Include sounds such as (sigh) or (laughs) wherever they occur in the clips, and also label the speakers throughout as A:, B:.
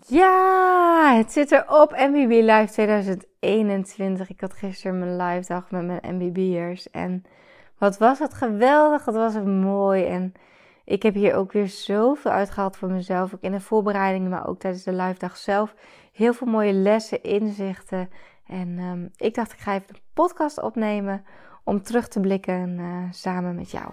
A: Ja, het zit erop. MBB Live 2021. Ik had gisteren mijn live dag met mijn MBB'ers. En wat was het geweldig. Wat was het mooi. En ik heb hier ook weer zoveel uitgehaald voor mezelf. Ook in de voorbereidingen, maar ook tijdens de live dag zelf. Heel veel mooie lessen, inzichten. En um, ik dacht, ik ga even de podcast opnemen om terug te blikken uh, samen met jou.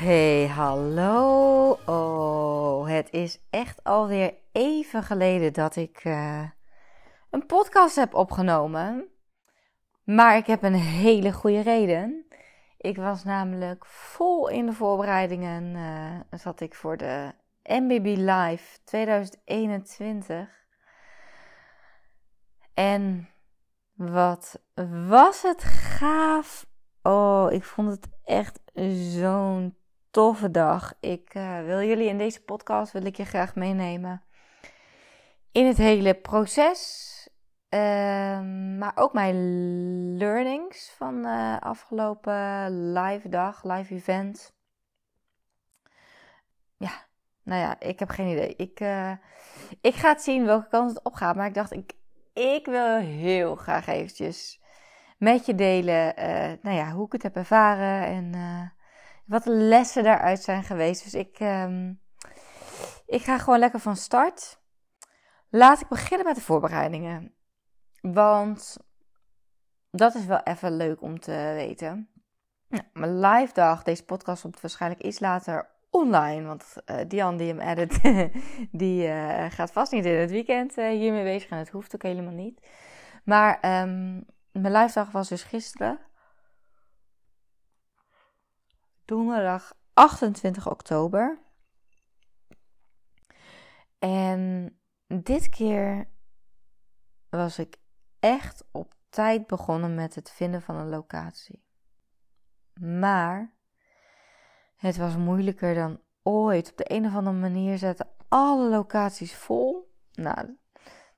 A: Hey, hallo. Oh, het is echt alweer even geleden dat ik uh, een podcast heb opgenomen. Maar ik heb een hele goede reden. Ik was namelijk vol in de voorbereidingen. Uh, zat ik voor de MBB Live 2021. En wat was het gaaf. Oh, ik vond het echt zo'n toffe dag. Ik uh, wil jullie in deze podcast wil ik je graag meenemen in het hele proces, uh, maar ook mijn learnings van de afgelopen live dag, live event. Ja, nou ja, ik heb geen idee. Ik, uh, ik ga het zien welke kant het opgaat, maar ik dacht, ik, ik wil heel graag eventjes met je delen, nou ja, hoe ik het heb ervaren en wat lessen daaruit zijn geweest. Dus ik, um, ik ga gewoon lekker van start. Laat ik beginnen met de voorbereidingen. Want dat is wel even leuk om te weten. Nou, mijn live dag, deze podcast komt waarschijnlijk iets later online. Want uh, die hem edit, (laughs) die uh, gaat vast niet in het weekend uh, hiermee bezig. En het hoeft ook helemaal niet. Maar um, mijn live dag was dus gisteren donderdag 28 oktober. En dit keer was ik echt op tijd begonnen met het vinden van een locatie. Maar het was moeilijker dan ooit. Op de een of andere manier zetten alle locaties vol. Nou,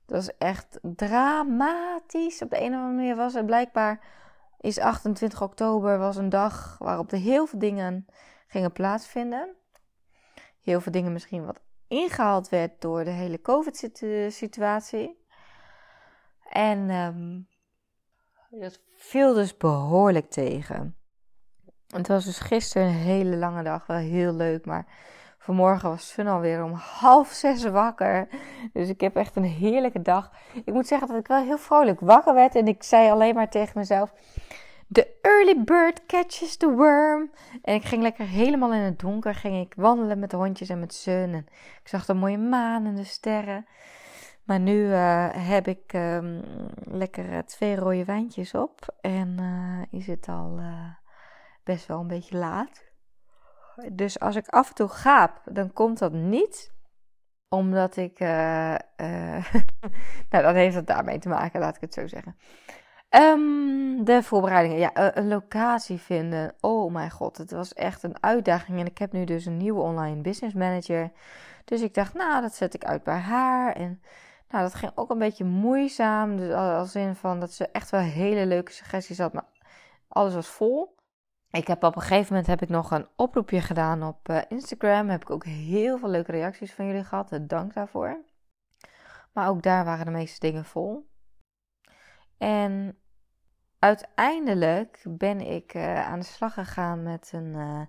A: dat is echt dramatisch. Op de een of andere manier was het blijkbaar is 28 oktober was een dag waarop er heel veel dingen gingen plaatsvinden. Heel veel dingen misschien wat ingehaald werd door de hele COVID-situatie. En um, dat viel dus behoorlijk tegen. Het was dus gisteren een hele lange dag, wel heel leuk, maar Vanmorgen was Fun alweer om half zes wakker. Dus ik heb echt een heerlijke dag. Ik moet zeggen dat ik wel heel vrolijk wakker werd. En ik zei alleen maar tegen mezelf: The early bird catches the worm. En ik ging lekker helemaal in het donker. Ging ik wandelen met de hondjes en met Sun. En ik zag de mooie maan en de sterren. Maar nu uh, heb ik um, lekker uh, twee rode wijntjes op. En uh, is het al best wel een beetje laat. Dus als ik af en toe gaap, dan komt dat niet omdat ik. Uh, uh, (laughs) nou, dat heeft het daarmee te maken, laat ik het zo zeggen. Um, de voorbereidingen. Ja, een locatie vinden. Oh mijn god, het was echt een uitdaging. En ik heb nu dus een nieuwe online business manager. Dus ik dacht, nou, dat zet ik uit bij haar. En nou, dat ging ook een beetje moeizaam. Dus als in van dat ze echt wel hele leuke suggesties had, maar alles was vol. Ik heb op een gegeven moment heb ik nog een oproepje gedaan op uh, Instagram. Heb ik ook heel veel leuke reacties van jullie gehad. Dank daarvoor. Maar ook daar waren de meeste dingen vol. En uiteindelijk ben ik uh, aan de slag gegaan met een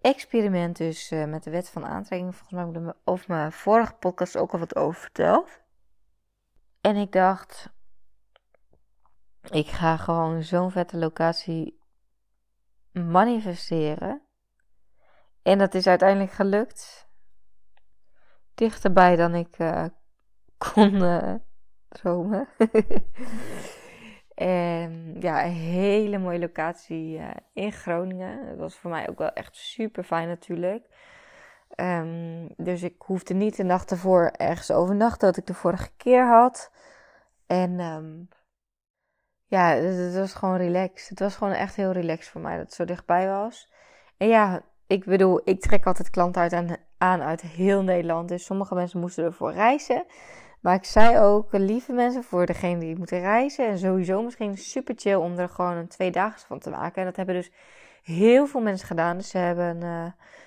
A: experiment. Dus met de wet van aantrekking. Volgens mij heb ik er over mijn vorige podcast ook al wat over verteld. En ik dacht, ik ga gewoon zo'n vette locatie manifesteren. En dat is uiteindelijk gelukt. Dichterbij dan ik uh, (laughs) kon uh, dromen. (laughs) en ja, een hele mooie locatie uh, in Groningen. Dat was voor mij ook wel echt super fijn natuurlijk. Um, dus ik hoefde niet de nacht ervoor ergens overnachten, wat ik de vorige keer had. En ehm, ja, het, was gewoon relaxed. Het was gewoon echt heel relaxed voor mij dat het zo dichtbij was. En ja, ik bedoel, ik trek altijd klanten uit aan uit heel Nederland. Dus sommige mensen moesten ervoor reizen. Maar ik zei ook, lieve mensen, voor degene die moeten reizen. En sowieso misschien super chill om er gewoon een dagen van te maken. En dat hebben dus heel veel mensen gedaan. Dus ze hebben uh,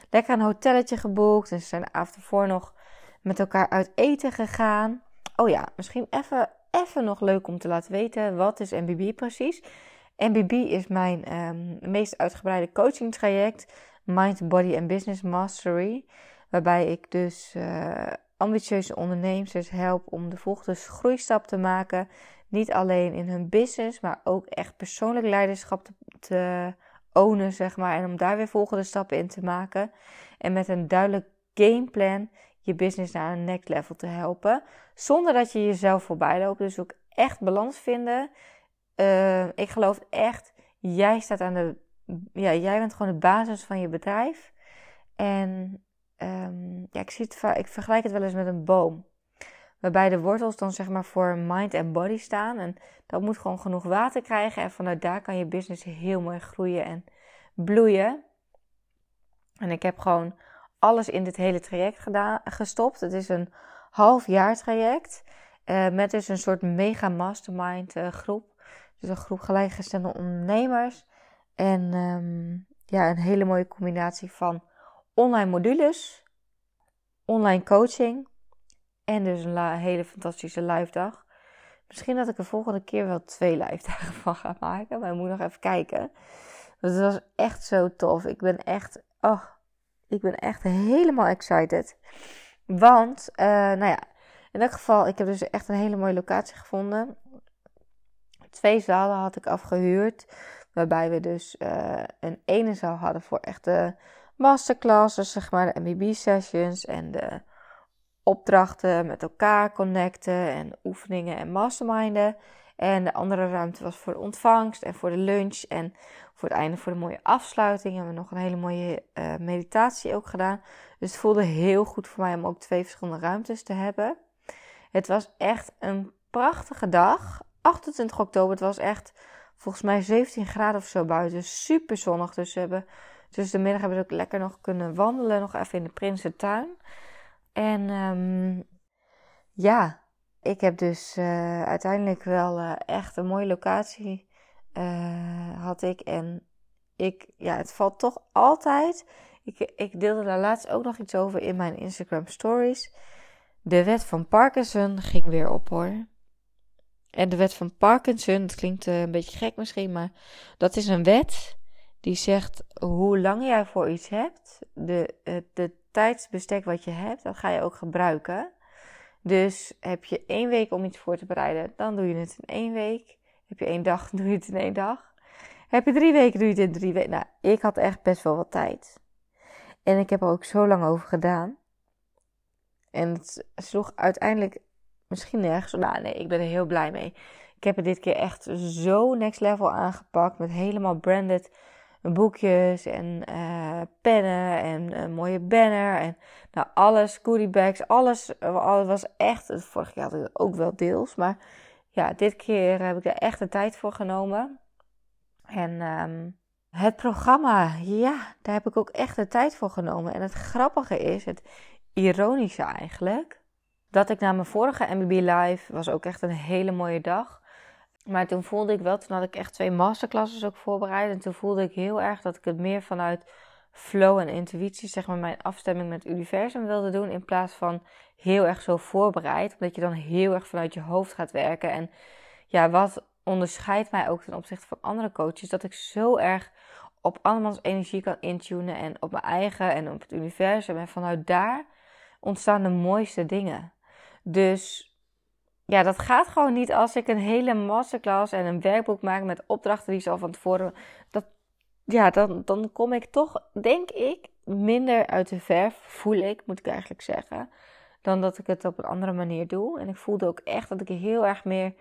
A: lekker een hotelletje geboekt. En ze zijn de avond ervoor nog met elkaar uit eten gegaan. Oh ja, misschien even, even nog leuk om te laten weten. Wat is MBB precies? MBB is mijn um, meest uitgebreide coaching traject. Mind, Body and Business Mastery. Waarbij ik dus uh, ambitieuze ondernemers help om de volgende groeistap te maken. Niet alleen in hun business, maar ook echt persoonlijk leiderschap te, te ownen, zeg maar. En om daar weer volgende stappen in te maken. En met een duidelijk gameplan je business naar een next level te helpen. Zonder dat je jezelf voorbij loopt. Dus ook echt balans vinden. Uh, ik geloof echt, jij staat aan de. Ja, jij bent gewoon de basis van je bedrijf. En um, ja, ik, zie het, ik vergelijk het wel eens met een boom. Waarbij de wortels dan zeg maar voor mind en body staan. En dat moet gewoon genoeg water krijgen. En vanuit daar kan je business heel mooi groeien en bloeien. En ik heb gewoon alles in dit hele traject gedaan, gestopt. Het is een half jaar traject. Uh, met dus een soort mega mastermind uh, groep. Dus een groep gelijkgestelde ondernemers. En um, ja, een hele mooie combinatie van online modules, online coaching en dus een hele fantastische live dag. Misschien dat ik de volgende keer wel twee live dagen van ga maken, maar ik moet nog even kijken. het was echt zo tof. Ik ben echt, oh, ik ben echt helemaal excited. Want, uh, nou ja, in elk geval, ik heb dus echt een hele mooie locatie gevonden. Twee zalen had ik afgehuurd. Waarbij we dus uh, een ene zaal hadden voor echte masterclasses, zeg maar, de MBB-sessions en de opdrachten met elkaar connecten en oefeningen en masterminden. En de andere ruimte was voor de ontvangst en voor de lunch en voor het einde voor de mooie afsluiting. Hebben we nog een hele mooie uh, meditatie ook gedaan. Dus het voelde heel goed voor mij om ook twee verschillende ruimtes te hebben. Het was echt een prachtige dag. 28 oktober, het was echt volgens mij 17 graden of zo buiten. Super zonnig. Dus we hebben dus de middag hebben we ook lekker nog kunnen wandelen. Nog even in de Prinsentuin. En um, ja, ik heb dus uh, uiteindelijk wel uh, echt een mooie locatie uh, had ik. En ik, ja, het valt toch altijd. Ik, ik deelde daar laatst ook nog iets over in mijn Instagram stories. De wet van Parkinson ging weer op hoor. En de wet van Parkinson, dat klinkt een beetje gek misschien, maar dat is een wet die zegt hoe lang jij voor iets hebt, de, de tijdsbestek wat je hebt, dat ga je ook gebruiken. Dus heb je één week om iets voor te bereiden, dan doe je het in één week. Heb je één dag, (laughs) doe je het in één dag. Heb je drie weken, doe je het in drie weken. Nou, ik had echt best wel wat tijd. En ik heb er ook zo lang over gedaan. En het sloeg uiteindelijk misschien nergens. Nou, nee, ik ben er heel blij mee. Ik heb het dit keer echt zo next level aangepakt. Met helemaal branded boekjes en uh, pennen en een mooie banner en nou alles, goodie bags, alles, alles was echt, vorig jaar had ik ook wel deels, maar ja, dit keer heb ik er echt de tijd voor genomen. En um, het programma, ja, daar heb ik ook echt de tijd voor genomen. En het grappige is, het ironische eigenlijk, dat ik na mijn vorige MBB Live was ook echt een hele mooie dag. Maar toen voelde ik wel, toen had ik echt twee masterclasses ook voorbereid. En toen voelde ik heel erg dat ik het meer vanuit flow en intuïtie, zeg maar, mijn afstemming met het universum wilde doen. In plaats van heel erg zo voorbereid. Omdat je dan heel erg vanuit je hoofd gaat werken. En ja, wat onderscheidt mij ook ten opzichte van andere coaches, dat ik zo erg op andermans energie kan intunen en op mijn eigen en op het universum. En vanuit daar ontstaan de mooiste dingen. Dus ja, dat gaat gewoon niet als ik een hele masterclass en een werkboek maak met opdrachten die ze al van tevoren. Dat, ja, dan, dan kom ik toch, denk ik, minder uit de verf, voel ik, moet ik eigenlijk zeggen, dan dat ik het op een andere manier doe. En ik voelde ook echt dat ik heel erg meer,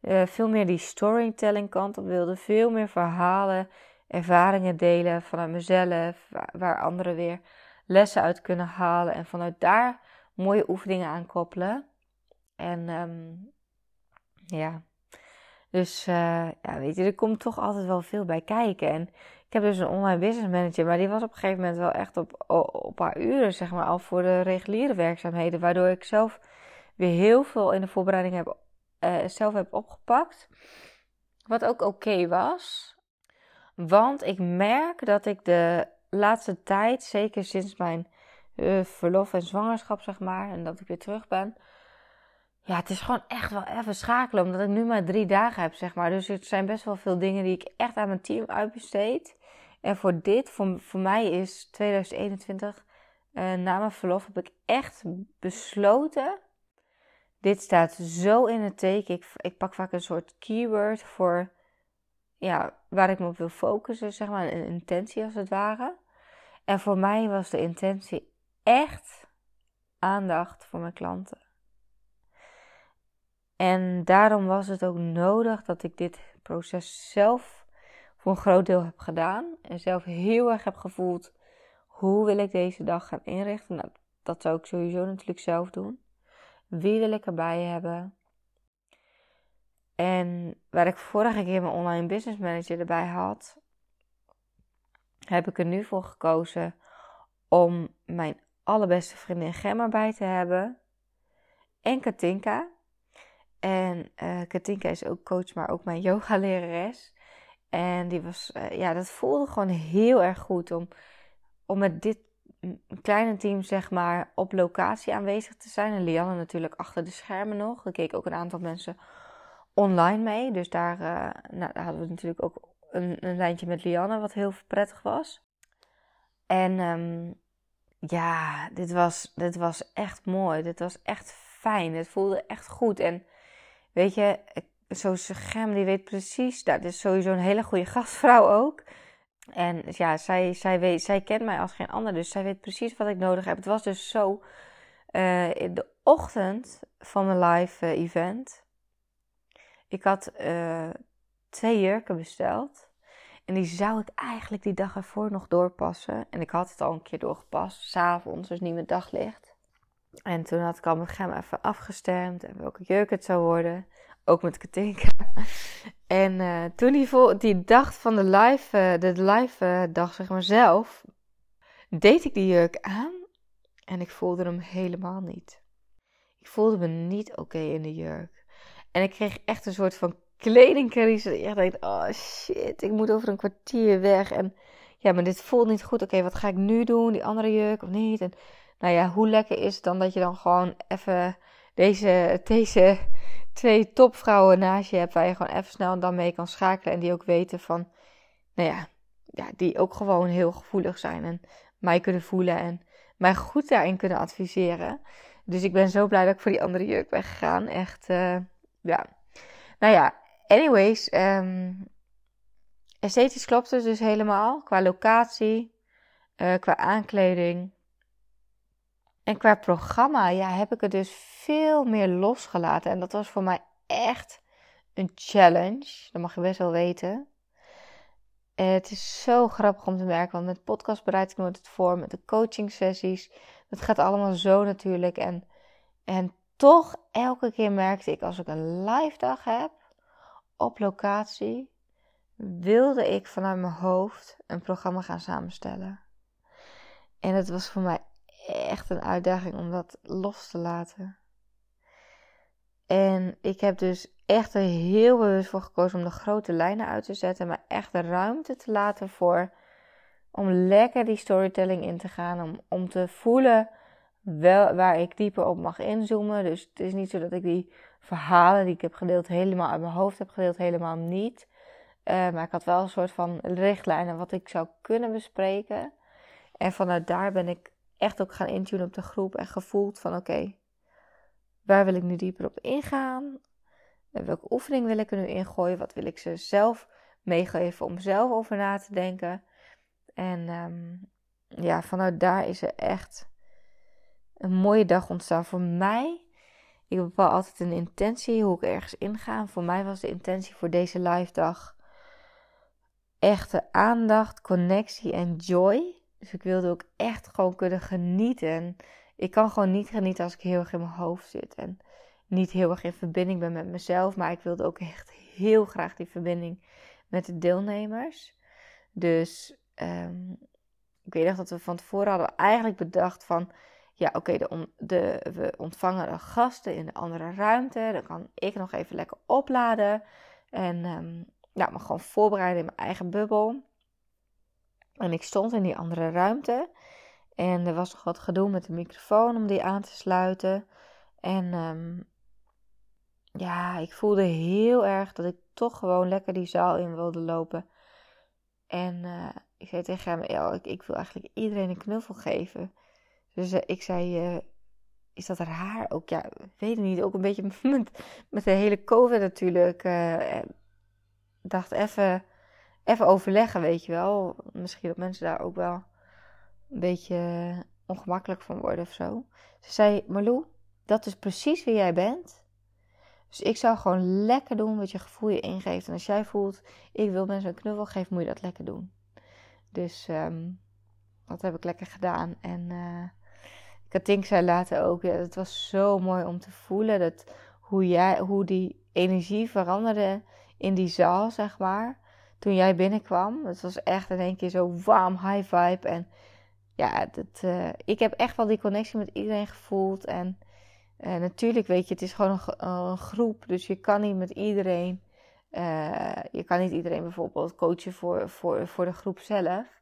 A: uh, veel meer die storytelling kant op wilde. Veel meer verhalen, ervaringen delen vanuit mezelf, waar, anderen weer lessen uit kunnen halen. En vanuit daar mooie oefeningen aan koppelen. En um, Ja. Dus uh, ja, weet je, er komt toch altijd wel veel bij kijken. En ik heb dus een online business manager, maar die was op een gegeven moment wel echt op, op haar uren, zeg maar, al voor de reguliere werkzaamheden. Waardoor ik zelf weer heel veel in de voorbereiding heb, uh, zelf heb opgepakt. Wat ook oké was. Want ik merk dat ik de laatste tijd, zeker sinds mijn uh, verlof en zwangerschap, zeg maar, en dat ik weer terug ben. Ja, het is gewoon echt wel even schakelen, omdat ik nu maar drie dagen heb, zeg maar. Dus er zijn best wel veel dingen die ik echt aan mijn team uitbesteed. En voor dit, voor, voor mij is 2021, uh, na mijn verlof, heb ik echt besloten. Dit staat zo in het teken. Ik, ik pak vaak een soort keyword voor ja, waar ik me op wil focussen, zeg maar, een intentie als het ware. En voor mij was de intentie echt aandacht voor mijn klanten. En daarom was het ook nodig dat ik dit proces zelf voor een groot deel heb gedaan. En zelf heel erg heb gevoeld, hoe wil ik deze dag gaan inrichten? Nou, dat zou ik sowieso natuurlijk zelf doen. Wie wil ik erbij hebben? En waar ik vorige keer mijn online business manager erbij had, heb ik er nu voor gekozen om mijn allerbeste vriendin Gemma bij te hebben. En Katinka. En uh, Katinka is ook coach, maar ook mijn (laughs) yoga-lerares. En die was, uh, ja, dat voelde gewoon heel erg goed om, om met dit kleine team, zeg maar, op locatie aanwezig te zijn. En Lianne natuurlijk achter de schermen nog. Er keken ook een aantal mensen online mee. Dus daar, uh, nou, daar hadden we natuurlijk ook een, een, lijntje met Lianne, wat heel prettig was. En um, ja, dit was, dit was echt mooi. Dit was echt fijn. Het voelde echt goed. En weet je, zo'n Gem, die weet precies, dat is sowieso een hele goede gastvrouw ook. En ja, zij, zij, weet, zij kent mij als geen ander, dus zij weet precies wat ik nodig heb. Het was dus zo, uh, in de ochtend van mijn live uh, event, ik had uh, twee jurken besteld. En die zou ik eigenlijk die dag ervoor nog doorpassen. En ik had het al een keer doorgepast, s'avonds, dus niet met daglicht. En toen had ik al met Gem even afgestemd en welke jurk het zou worden. Ook met Katinka. (laughs) En uh, toen die, die dag van de live, uh, de live uh, dag, zeg maar zelf, deed ik die jurk aan. En ik voelde hem helemaal niet. Ik voelde me niet oké in de jurk. En ik kreeg echt een soort van kledingcrisis. Ik dacht, oh shit, ik moet over een kwartier weg. En ja, maar dit voelt niet goed. Oké, wat ga ik nu doen? Die andere jurk of niet? En nou ja, hoe lekker is het dan dat je dan gewoon even deze, deze twee topvrouwen naast je hebt. Waar je gewoon even snel dan mee kan schakelen. En die ook weten van, nou ja, ja, die ook gewoon heel gevoelig zijn. En mij kunnen voelen en mij goed daarin kunnen adviseren. Dus ik ben zo blij dat ik voor die andere jurk ben gegaan. Echt, uh, ja. Nou ja, anyways. Um, esthetisch klopt het dus helemaal. Qua locatie, uh, qua aankleding. En qua programma, ja, heb ik het dus veel meer losgelaten. En dat was voor mij echt een challenge. Dat mag je best wel weten. Het is zo grappig om te merken, want met podcast bereid ik nooit het voor, met de coaching sessies. Dat gaat allemaal zo natuurlijk. En, en toch, elke keer merkte ik als ik een live dag heb op locatie, wilde ik vanuit mijn hoofd een programma gaan samenstellen. En het was voor mij echt een uitdaging om dat los te laten. En ik heb dus echt er heel bewust voor gekozen om de grote lijnen uit te zetten, maar echt de ruimte te laten voor om lekker die storytelling in te gaan, om, om te voelen wel, waar ik dieper op mag inzoomen. Dus het is niet zo dat ik die verhalen die ik heb gedeeld helemaal uit mijn hoofd heb gedeeld, helemaal niet. Uh, maar ik had wel een soort van richtlijnen wat ik zou kunnen bespreken. En vanuit daar ben ik echt ook gaan intunen op de groep en gevoeld van oké, waar wil ik nu dieper op ingaan? En welke oefening wil ik er nu ingooien? Wat wil ik ze zelf meegeven om zelf over na te denken? En um, ja, vanuit daar is er echt een mooie dag ontstaan voor mij. Ik bepaal altijd een intentie hoe ik ergens inga. Voor mij was de intentie voor deze live dag echte aandacht, connectie en joy. Dus ik wilde ook echt gewoon kunnen genieten. Ik kan gewoon niet genieten als ik heel erg in mijn hoofd zit. En niet heel erg in verbinding ben met mezelf. Maar ik wilde ook echt heel graag die verbinding met de deelnemers. Dus ehm, ik weet nog dat we van tevoren hadden eigenlijk bedacht van... Ja, oké, de, de, we ontvangen de gasten in de andere ruimte. Dan kan ik nog even lekker opladen. En um, nou, me gewoon voorbereiden in mijn eigen bubbel. En ik stond in die andere ruimte. En er was nog wat gedoe met de microfoon om die aan te sluiten. En um, ja, ik voelde heel erg dat ik toch gewoon lekker die zaal in wilde lopen. En uh, ik zei tegen hem, ik, ik, wil eigenlijk iedereen een knuffel geven. Dus uh, ik zei, uh, is dat raar? Ook ja, weet ik niet. Ook een beetje (laughs) met, met de hele COVID natuurlijk. dacht even, even overleggen, weet je wel. Misschien dat mensen daar ook wel een beetje ongemakkelijk van worden of zo. Ze zei, Marlou, dat is precies wie jij bent. Dus ik zou gewoon lekker doen wat je gevoel je ingeeft. En als jij voelt, ik wil mensen een knuffel geven, moet je dat lekker doen. Dus um, dat heb ik lekker gedaan. En uh, Katink zei later ook, ja, het was zo mooi om te voelen dat hoe, jij, hoe die energie veranderde in die zaal, zeg maar. Toen jij binnenkwam. Het was echt in één keer zo warm, high vibe. En ja, uh, ik heb echt wel die connectie met iedereen gevoeld. En uh, natuurlijk weet je, het is gewoon een, een, groep, dus je kan niet met iedereen, je kan niet iedereen bijvoorbeeld coachen voor, voor, voor de groep zelf.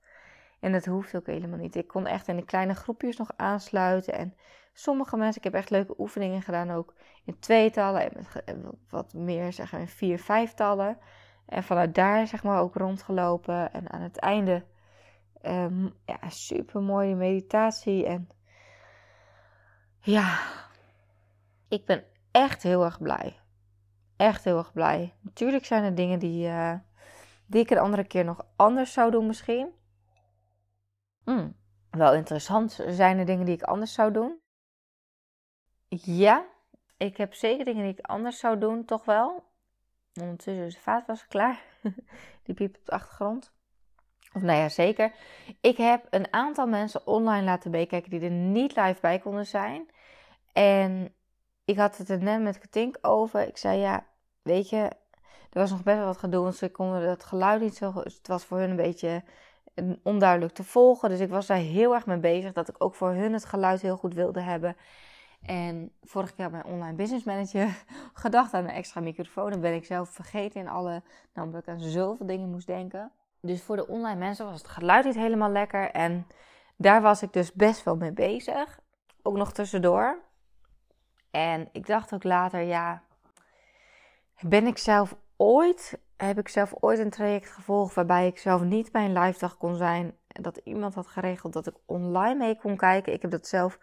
A: En dat hoeft ook helemaal niet. Ik kon echt in de kleine groepjes nog aansluiten. En sommige mensen, ik heb echt leuke oefeningen gedaan ook in tweetallen en wat meer zeg maar in vier, vijftallen. En vanuit daar zeg maar ook rondgelopen. En aan het einde, um, ja, super mooie meditatie. En ja, ik ben echt heel erg blij. Echt heel erg blij. Natuurlijk zijn er dingen die, uh, die ik een andere keer nog anders zou doen misschien. Hmm, wel interessant. Zijn er dingen die ik anders zou doen? Ja, ik heb zeker dingen die ik anders zou doen, toch wel. Ondertussen is de vaatwasser klaar. (laughs) die piept op de achtergrond. Of nou ja, zeker. Ik heb een aantal mensen online laten meekijken die er niet live bij konden zijn. En ik had het er net met Katink over. Ik zei ja, weet je, er was nog best wel wat gedoe, want ze konden het geluid niet zo. Het was voor hun een beetje onduidelijk te volgen. Dus ik was daar heel erg mee bezig dat ik ook voor hun het geluid heel goed wilde hebben. En vorige keer had mijn online business manager (laughs) gedacht aan een extra microfoon. Dan ben ik zelf vergeten in alle, nou, omdat ik aan zoveel dingen moest denken. Dus voor de online mensen was het geluid niet helemaal lekker. En daar was ik dus best wel mee bezig. Ook nog tussendoor. En ik dacht ook later, ja, ben ik zelf ooit, heb ik zelf ooit een traject gevolgd waarbij ik zelf niet bij een live dag kon zijn. Dat iemand had geregeld dat ik online mee kon kijken. Ik heb dat zelf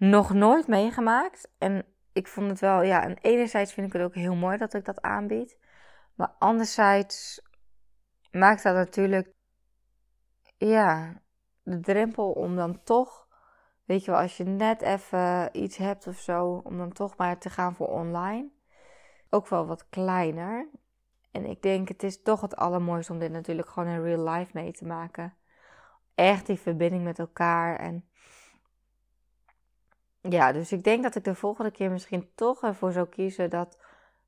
A: nog nooit meegemaakt. En ik vond het wel, ja, en enerzijds vind ik het ook heel mooi dat ik dat aanbied. Maar anderzijds maakt dat natuurlijk, ja, de drempel om dan toch Weet je wel, als je net even iets hebt of zo, om dan toch maar te gaan voor online. Ook wel wat kleiner. En ik denk, het is toch het allermooiste om dit natuurlijk gewoon in real life mee te maken. Echt die verbinding met elkaar. En ja, dus ik denk dat ik de volgende keer misschien toch ervoor zou kiezen dat,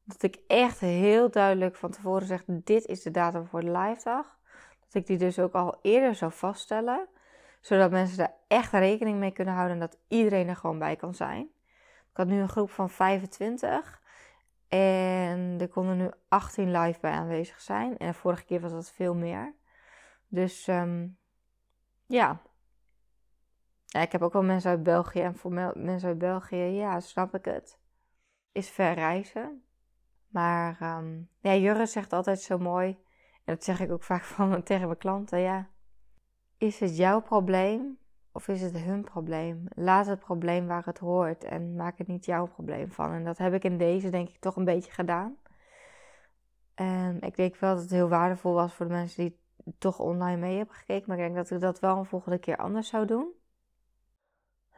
A: dat ik echt heel duidelijk van tevoren zeg: dit is de datum voor de live dag. Dat ik die dus ook al eerder zou vaststellen zodat mensen daar echt rekening mee kunnen houden en dat iedereen er gewoon bij kan zijn. Ik had nu een groep van 25 en er konden nu 18 live bij aanwezig zijn. En de vorige keer was dat veel meer. Dus um, ja. Ja. Ik heb ook wel mensen uit België en voor mensen uit België, ja, snap ik het. Is ver reizen. Maar um, ja, Jurre zegt altijd zo mooi. En dat zeg ik ook vaak (laughs) van, tegen mijn klanten. Ja, is het jouw probleem of is het hun probleem? Laat het probleem waar het hoort en maak het niet jouw probleem van. En dat heb ik in deze denk ik toch een beetje gedaan. En ik denk wel dat het heel waardevol was voor de mensen die toch online mee hebben gekeken. Maar ik denk dat ik dat wel een volgende keer anders zou doen.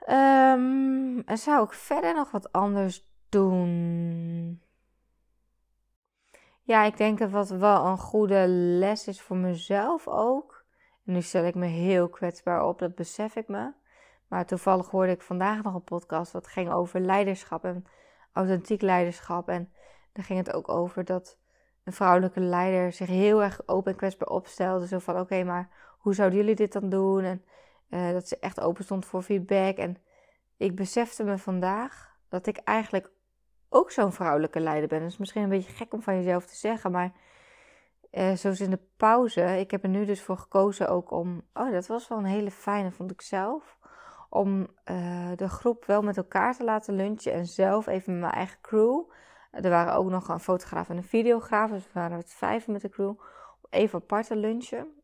A: Um, en zou ik verder nog wat anders doen? Ja, ik denk dat wat wel een goede les is voor mezelf ook nu stel ik me heel kwetsbaar op, dat besef ik me. Maar toevallig hoorde ik vandaag nog een podcast dat ging over leiderschap. En authentiek leiderschap. En daar ging het ook over dat een vrouwelijke leider zich heel erg open en kwetsbaar opstelde. Zo van, oké, maar hoe zouden jullie dit dan doen? En uh, dat ze echt open stond voor feedback. En ik besefte me vandaag dat ik eigenlijk ook zo'n vrouwelijke leider ben. Dat is misschien een beetje gek om van jezelf te zeggen, maar uh, zoals in de pauze, ik heb er nu dus voor gekozen ook om, oh dat was wel een hele fijne, vond ik zelf, om uh, de groep wel met elkaar te laten lunchen en zelf even met mijn eigen crew. Er waren ook nog een fotograaf en een videograaf, dus we waren het vijf met de crew, even apart te lunchen.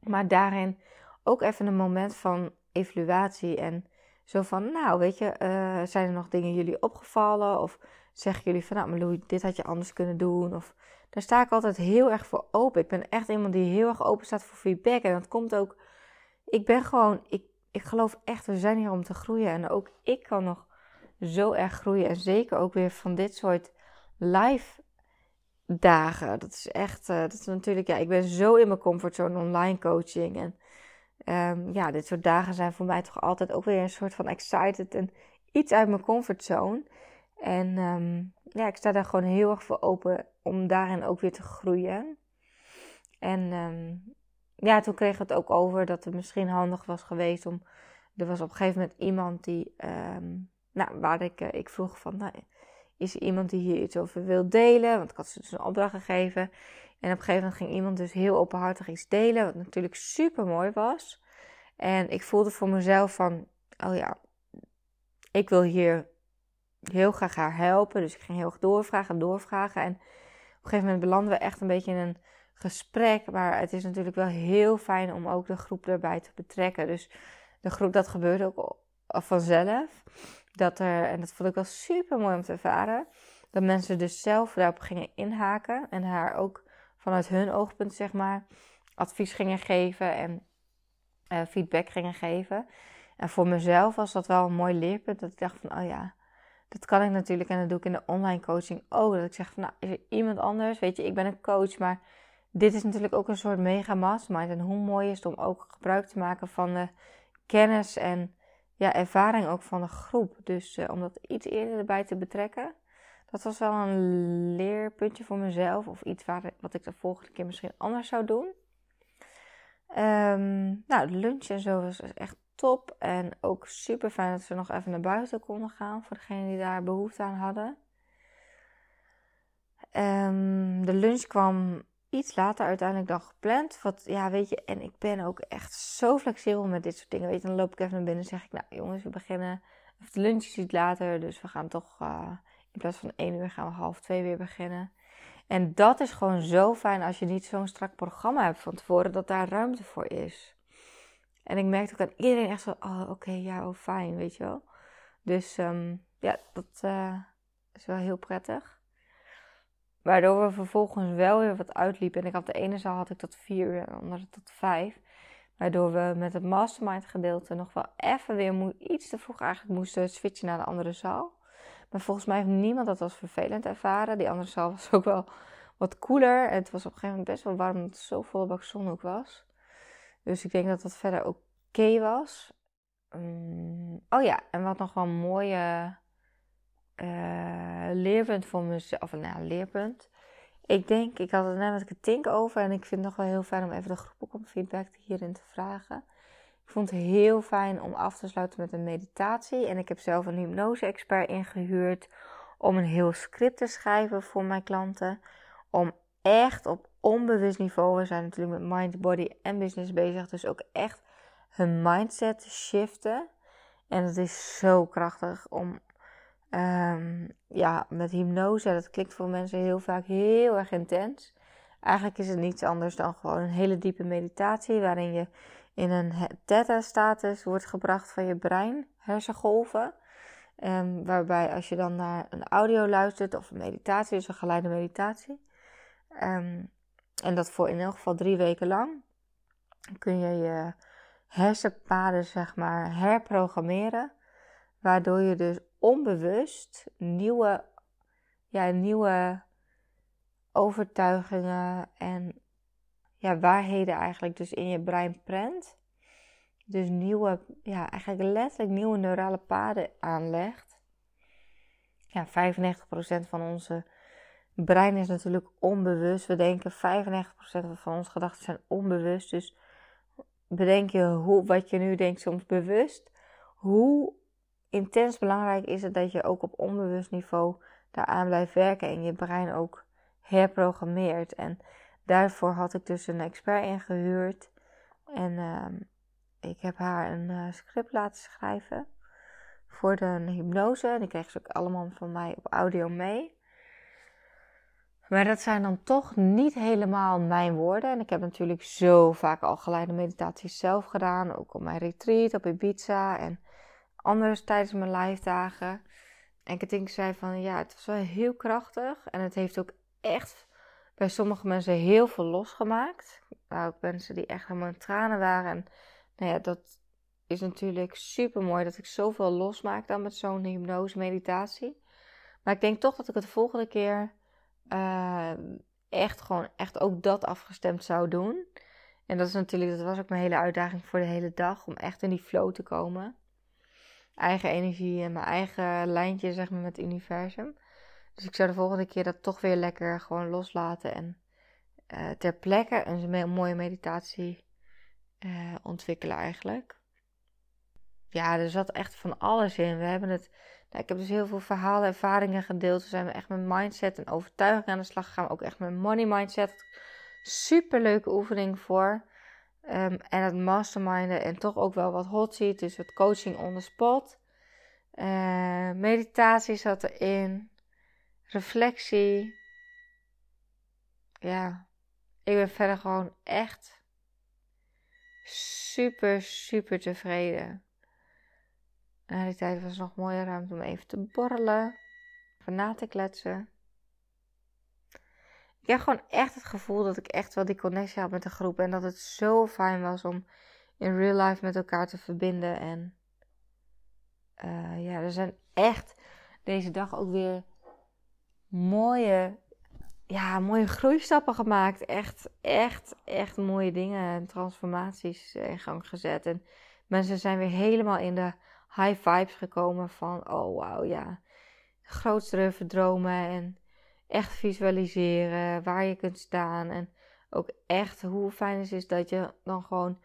A: Maar daarin ook even een moment van evaluatie en zo van, nou weet je, uh, zijn er nog dingen jullie opgevallen? Of zeggen jullie van, nou Malou, dit had je anders kunnen doen? Of daar sta ik altijd heel erg voor open. Ik ben echt iemand die heel erg open staat voor feedback. En dat komt ook, ik ben gewoon, ik, ik geloof echt, we zijn hier om te groeien. En ook ik kan nog zo erg groeien. En zeker ook weer van dit soort live dagen. Dat is echt, uh, dat is natuurlijk, ja, ik ben zo in mijn comfortzone online coaching. En um, ja, dit soort dagen zijn voor mij toch altijd ook weer een soort van excited en iets uit mijn comfortzone. En um, ja, ik sta daar gewoon heel erg voor open om daarin ook weer te groeien. En um, ja, toen kregen we het ook over dat het misschien handig was geweest om. Er was op een gegeven moment iemand die. nou, waar ik, uh, ik vroeg van. Nou, is er iemand die hier iets over wil delen? Want ik had ze dus een opdracht gegeven. En op een gegeven moment ging iemand dus heel openhartig iets delen, wat natuurlijk super mooi was. En ik voelde voor mezelf van, oh ja, ik wil hier heel graag haar helpen. Dus ik ging heel erg doorvragen en doorvragen. En op een gegeven moment belanden we echt een beetje in een gesprek. Maar het is natuurlijk wel heel fijn om ook de groep erbij te betrekken. Dus de groep, dat gebeurde ook vanzelf. Dat er, en dat vond ik wel super mooi om te ervaren. Dat mensen dus zelf daarop gingen inhaken. En haar ook vanuit hun oogpunt, zeg maar, advies gingen geven en uh, feedback gingen geven. En voor mezelf was dat wel een mooi leerpunt. Dat ik dacht van, oh ja, dat kan ik natuurlijk. En dat doe ik in de online coaching ook. Dat ik zeg van, nou, is er iemand anders? Weet je, ik ben een coach, maar dit is natuurlijk ook een soort mega mastermind. En hoe mooi is het om ook gebruik te maken van de kennis en ja, ervaring ook van de groep. Dus uh, om dat iets eerder erbij te betrekken. Dat was wel een leerpuntje voor mezelf. Of iets waar, wat ik de volgende keer misschien anders zou doen. Um, nou, de lunch en zo was echt top. En ook super fijn dat we nog even naar buiten konden gaan. Voor degenen die daar behoefte aan hadden. Um, de lunch kwam iets later uiteindelijk dan gepland. Wat, ja, weet je, en ik ben ook echt zo flexibel met dit soort dingen. Weet je, dan loop ik even naar binnen en zeg ik, nou jongens, we beginnen. Of de lunch is iets later, dus we gaan toch uh, in plaats van één uur gaan we half twee weer beginnen. En dat is gewoon zo fijn als je niet zo'n strak programma hebt van tevoren, dat daar ruimte voor is. En ik merkte ook aan iedereen echt zo, oh oké, ja, oh fijn, weet je wel. Dus um, ja, dat uh, is wel heel prettig. Waardoor we vervolgens wel weer wat uitliepen. En ik had de ene zaal had ik tot vier uur en de andere tot vijf. Waardoor we met het mastermind gedeelte nog wel even weer iets te vroeg eigenlijk moesten switchen naar de andere zaal. Maar volgens mij heeft niemand dat als vervelend ervaren. Die andere zaal was ook wel wat koeler. En het was op een gegeven moment best wel warm omdat het zo volle bak zon ook was. Dus ik denk dat dat verder oké was. Um, oh ja, en wat nog wel een mooie uh, leerpunt voor mezelf. Of nou, leerpunt. Ik denk, ik had het net met Ketink over. En ik vind het nog wel heel fijn om even de groep ook om feedback hierin te vragen. Ik vond het heel fijn om af te sluiten met een meditatie. En ik heb zelf een hypnose-expert ingehuurd om een heel script te schrijven voor mijn klanten. Om echt op onbewust niveau, we zijn natuurlijk met mind, body en business bezig, dus ook echt hun mindset te shiften. En het is zo krachtig om um, ja, met hypnose, dat klinkt voor mensen heel vaak heel erg intens. Eigenlijk is het niets anders dan gewoon een hele diepe meditatie waarin je in een theta-status wordt gebracht van je brein, hersengolven. Um, waarbij als je dan naar een audio luistert of een meditatie, dus een geleide meditatie. Um, en dat voor in elk geval drie weken lang. Kun je je hersenpaden zeg maar herprogrammeren. Waardoor je dus onbewust nieuwe, ja, nieuwe overtuigingen en ja, waarheden eigenlijk dus in je brein prent. Dus nieuwe, ja, eigenlijk letterlijk nieuwe neurale paden aanlegt. Ja, 95% van onze brein is natuurlijk onbewust. We denken 95% van onze gedachten zijn onbewust. Dus bedenk je hoe, wat je nu denkt soms bewust. Hoe intens belangrijk is het dat je ook op onbewust niveau daaraan blijft werken en je brein ook herprogrammeert. En daarvoor had ik dus een expert ingehuurd. En uh, ik heb haar een uh, script laten schrijven voor de hypnose. En die kreeg ze ook allemaal van mij op audio mee. Maar dat zijn dan toch niet helemaal mijn woorden. En ik heb natuurlijk zo vaak al geleide meditaties zelf gedaan. Ook op mijn retreat op Ibiza en anders tijdens mijn live dagen. En Katinka zei van ja, het was wel heel krachtig. En het heeft ook echt bij sommige mensen heel veel losgemaakt. Nou, ook mensen die echt helemaal in tranen waren. En nou ja, dat is natuurlijk super mooi dat ik zoveel losmaak dan met zo'n hypnose meditatie. Maar ik denk toch dat ik het de volgende keer uh, echt gewoon echt ook dat afgestemd zou doen. En dat is natuurlijk, dat was ook mijn hele uitdaging voor de hele dag. Om echt in die flow te komen. Eigen energie en mijn eigen lijntje zeg maar met het universum. Dus ik zou de volgende keer dat toch weer lekker gewoon loslaten. En uh, ter plekke een mooie meditatie uh, ontwikkelen eigenlijk. Ja, er zat echt van alles in. We hebben het nou, ik heb dus heel veel verhalen, ervaringen gedeeld. We zijn echt met mindset en overtuiging aan de slag gegaan. Ook echt met money mindset. Super leuke oefening voor. Um, en het masterminden en toch ook wel wat hot. Dus wat coaching on the spot. Uh, meditatie zat erin. Reflectie. Ja, ik ben verder gewoon echt super, super tevreden. Na die tijd was nog mooie ruimte om even te borrelen, even na te kletsen. Ik heb gewoon echt het gevoel dat ik echt wel die connectie had met de groep. En dat het zo fijn was om in real life met elkaar te verbinden. En uh, ja, er zijn echt deze dag ook weer mooie, ja, mooie groeistappen gemaakt. Echt, echt, echt mooie dingen en transformaties in gang gezet. En mensen zijn weer helemaal in de high vibes gekomen van, oh wauw, ja, grootste verdromen en echt visualiseren waar je kunt staan. En ook echt hoe fijn het is dat je dan gewoon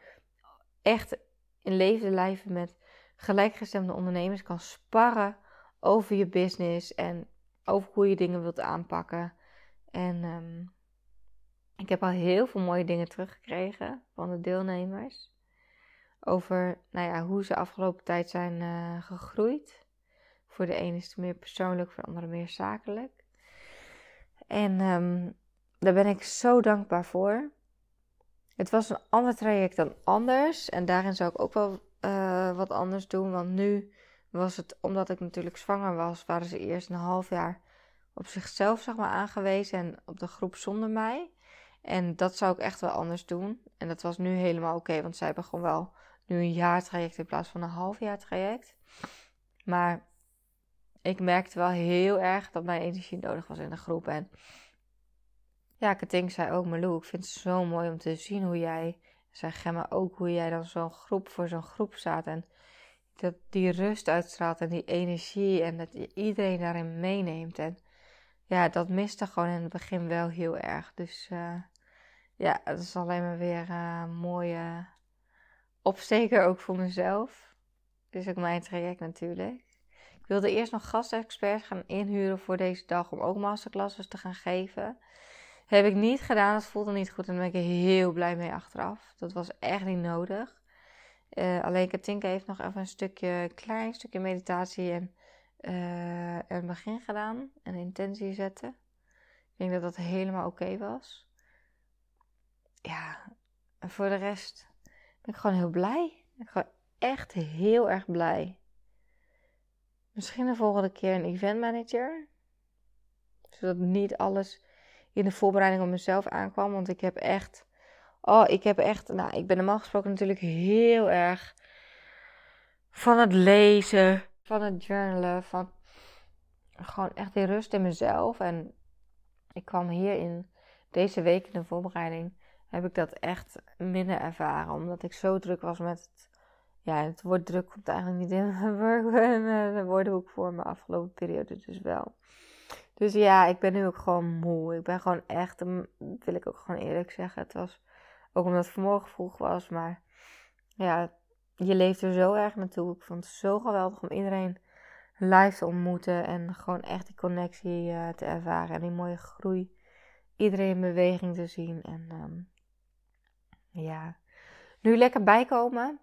A: echt in levende lijven met gelijkgestemde ondernemers kan sparren over je business en over hoe je dingen wilt aanpakken. En um, ik heb al heel veel mooie dingen teruggekregen van de deelnemers over nou ja, hoe ze afgelopen tijd zijn uh, gegroeid. Voor de ene is het meer persoonlijk, voor de andere meer zakelijk. En um, daar ben ik zo dankbaar voor. Het was een ander traject dan anders. En daarin zou ik ook wel uh, wat anders doen. Want nu was het, omdat ik natuurlijk zwanger was, waren ze eerst een half jaar op zichzelf zeg maar, aangewezen. En op de groep zonder mij. En dat zou ik echt wel anders doen. En dat was nu helemaal oké, want zij gewoon wel nu een jaartraject in plaats van een half jaar traject. Maar ik merkte wel heel erg dat mijn energie nodig was in de groep. En ja, Katink zei ook, Malou, ik vind het zo mooi om te zien hoe jij, zei Gemma ook, hoe jij dan zo'n groep voor zo'n groep staat. En dat die rust uitstraalt en die energie en dat iedereen daarin meeneemt. En ja, dat miste gewoon in het begin wel heel erg. Dus uh, ja, het is alleen maar weer uh, mooie opsteker ook voor mezelf. Dus ook mijn traject natuurlijk. Ik wilde eerst nog gastexperts gaan inhuren voor deze dag om ook masterclasses te gaan geven. Heb ik niet gedaan, dat voelde niet goed en daar ben ik heel blij mee achteraf. Dat was echt niet nodig. Uh, alleen Katinka heeft nog even een stukje, klein stukje meditatie en uh, een begin gedaan. En intentie zetten. Ik denk dat dat helemaal oké was. Ja, en voor de rest ben ik gewoon heel blij. Ik ben gewoon echt heel erg blij. Misschien de volgende keer een event manager. Zodat niet alles in de voorbereiding op mezelf aankwam. Want ik heb echt. Oh, ik heb echt. Nou, ik ben normaal gesproken natuurlijk heel erg van het lezen, van het journalen, van gewoon echt die rust in mezelf. En ik kwam hier in deze week in de voorbereiding heb ik dat echt minder ervaren. Omdat ik zo druk was met het ja, het woord druk komt eigenlijk niet in mijn (laughs) woordenboek voor mijn afgelopen periode dus wel. Dus ja, ik ben nu ook gewoon moe. Ik ben gewoon echt, wil ik ook gewoon eerlijk zeggen. Het was ook omdat het vanmorgen vroeg was, maar ja, je leeft er zo erg naartoe. Ik vond het zo geweldig om iedereen live te ontmoeten en gewoon echt die connectie uh, te ervaren en die mooie groei. Iedereen in beweging te zien en um, ja, nu lekker bijkomen.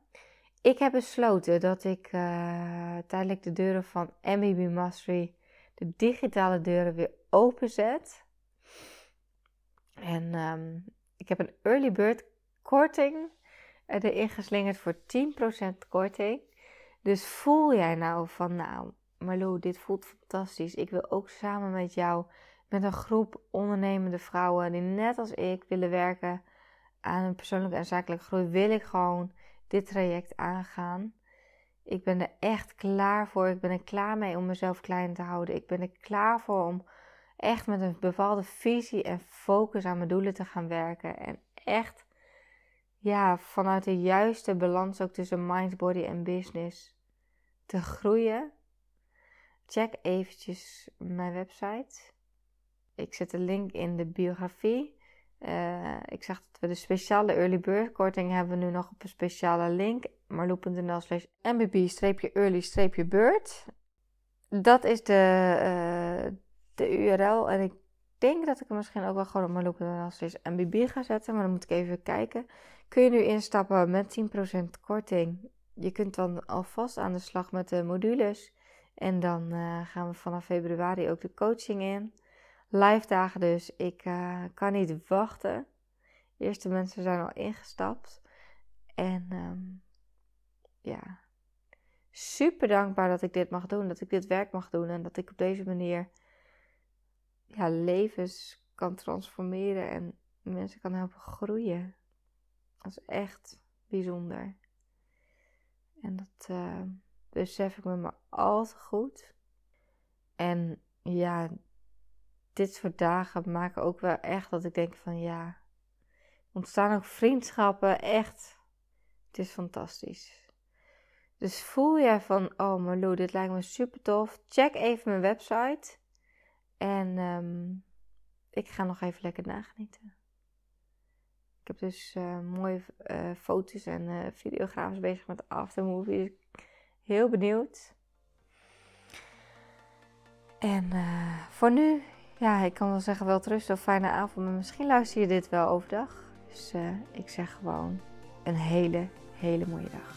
A: Ik heb besloten dat ik uh, tijdelijk de deuren van MBB Mastery, de digitale deuren, weer openzet. En um, ik heb een early bird korting erin geslingerd voor 10% korting. Dus voel jij nou van, nou, Marlo, dit voelt fantastisch. Ik wil ook samen met jou, met een groep ondernemende vrouwen die net als ik willen werken aan een persoonlijke en zakelijke groei, wil ik gewoon dit traject aangaan. Ik ben er echt klaar voor. Ik ben er klaar mee om mezelf klein te houden. Ik ben er klaar voor om echt met een bepaalde visie en focus aan mijn doelen te gaan werken. En echt, ja, vanuit de juiste balans ook tussen mind, body en business te groeien. Check eventjes mijn website. Ik zet de link in de biografie. Uh, ik zag dat we de speciale early bird korting hebben nu nog op een speciale link. marloe.nl slash mbb-early-bird. Dat is de, uh, de URL. En ik denk dat ik hem misschien ook wel gewoon op marloe.nl slash mbb ga zetten. Maar dan moet ik even kijken. Kun je nu instappen met 10% korting. Je kunt dan alvast aan de slag met de modules. En dan uh, gaan we vanaf februari ook de coaching in live dagen dus. Ik uh, kan niet wachten. De eerste mensen zijn al ingestapt. En um, ja, super dankbaar dat ik dit mag doen. Dat ik dit werk mag doen. En dat ik op deze manier ja, levens kan transformeren. En mensen kan helpen groeien. Dat is echt bijzonder. En dat uh, besef ik me maar al te goed. En ja, dit soort dagen maken ook wel echt dat ik denk van ja, ontstaan ook vriendschappen, echt. Het is fantastisch. Dus voel jij van, oh Marlo, dit lijkt me super tof. Check even mijn website. En um, ik ga nog even lekker nagenieten. Ik heb dus uh, mooie uh, foto's en uh, videograafs bezig met aftermovies. Heel benieuwd. En voor nu ja, ik kan wel zeggen wel rust of fijne avond. Maar misschien luister je dit wel overdag. Dus ik zeg gewoon een hele, hele mooie dag.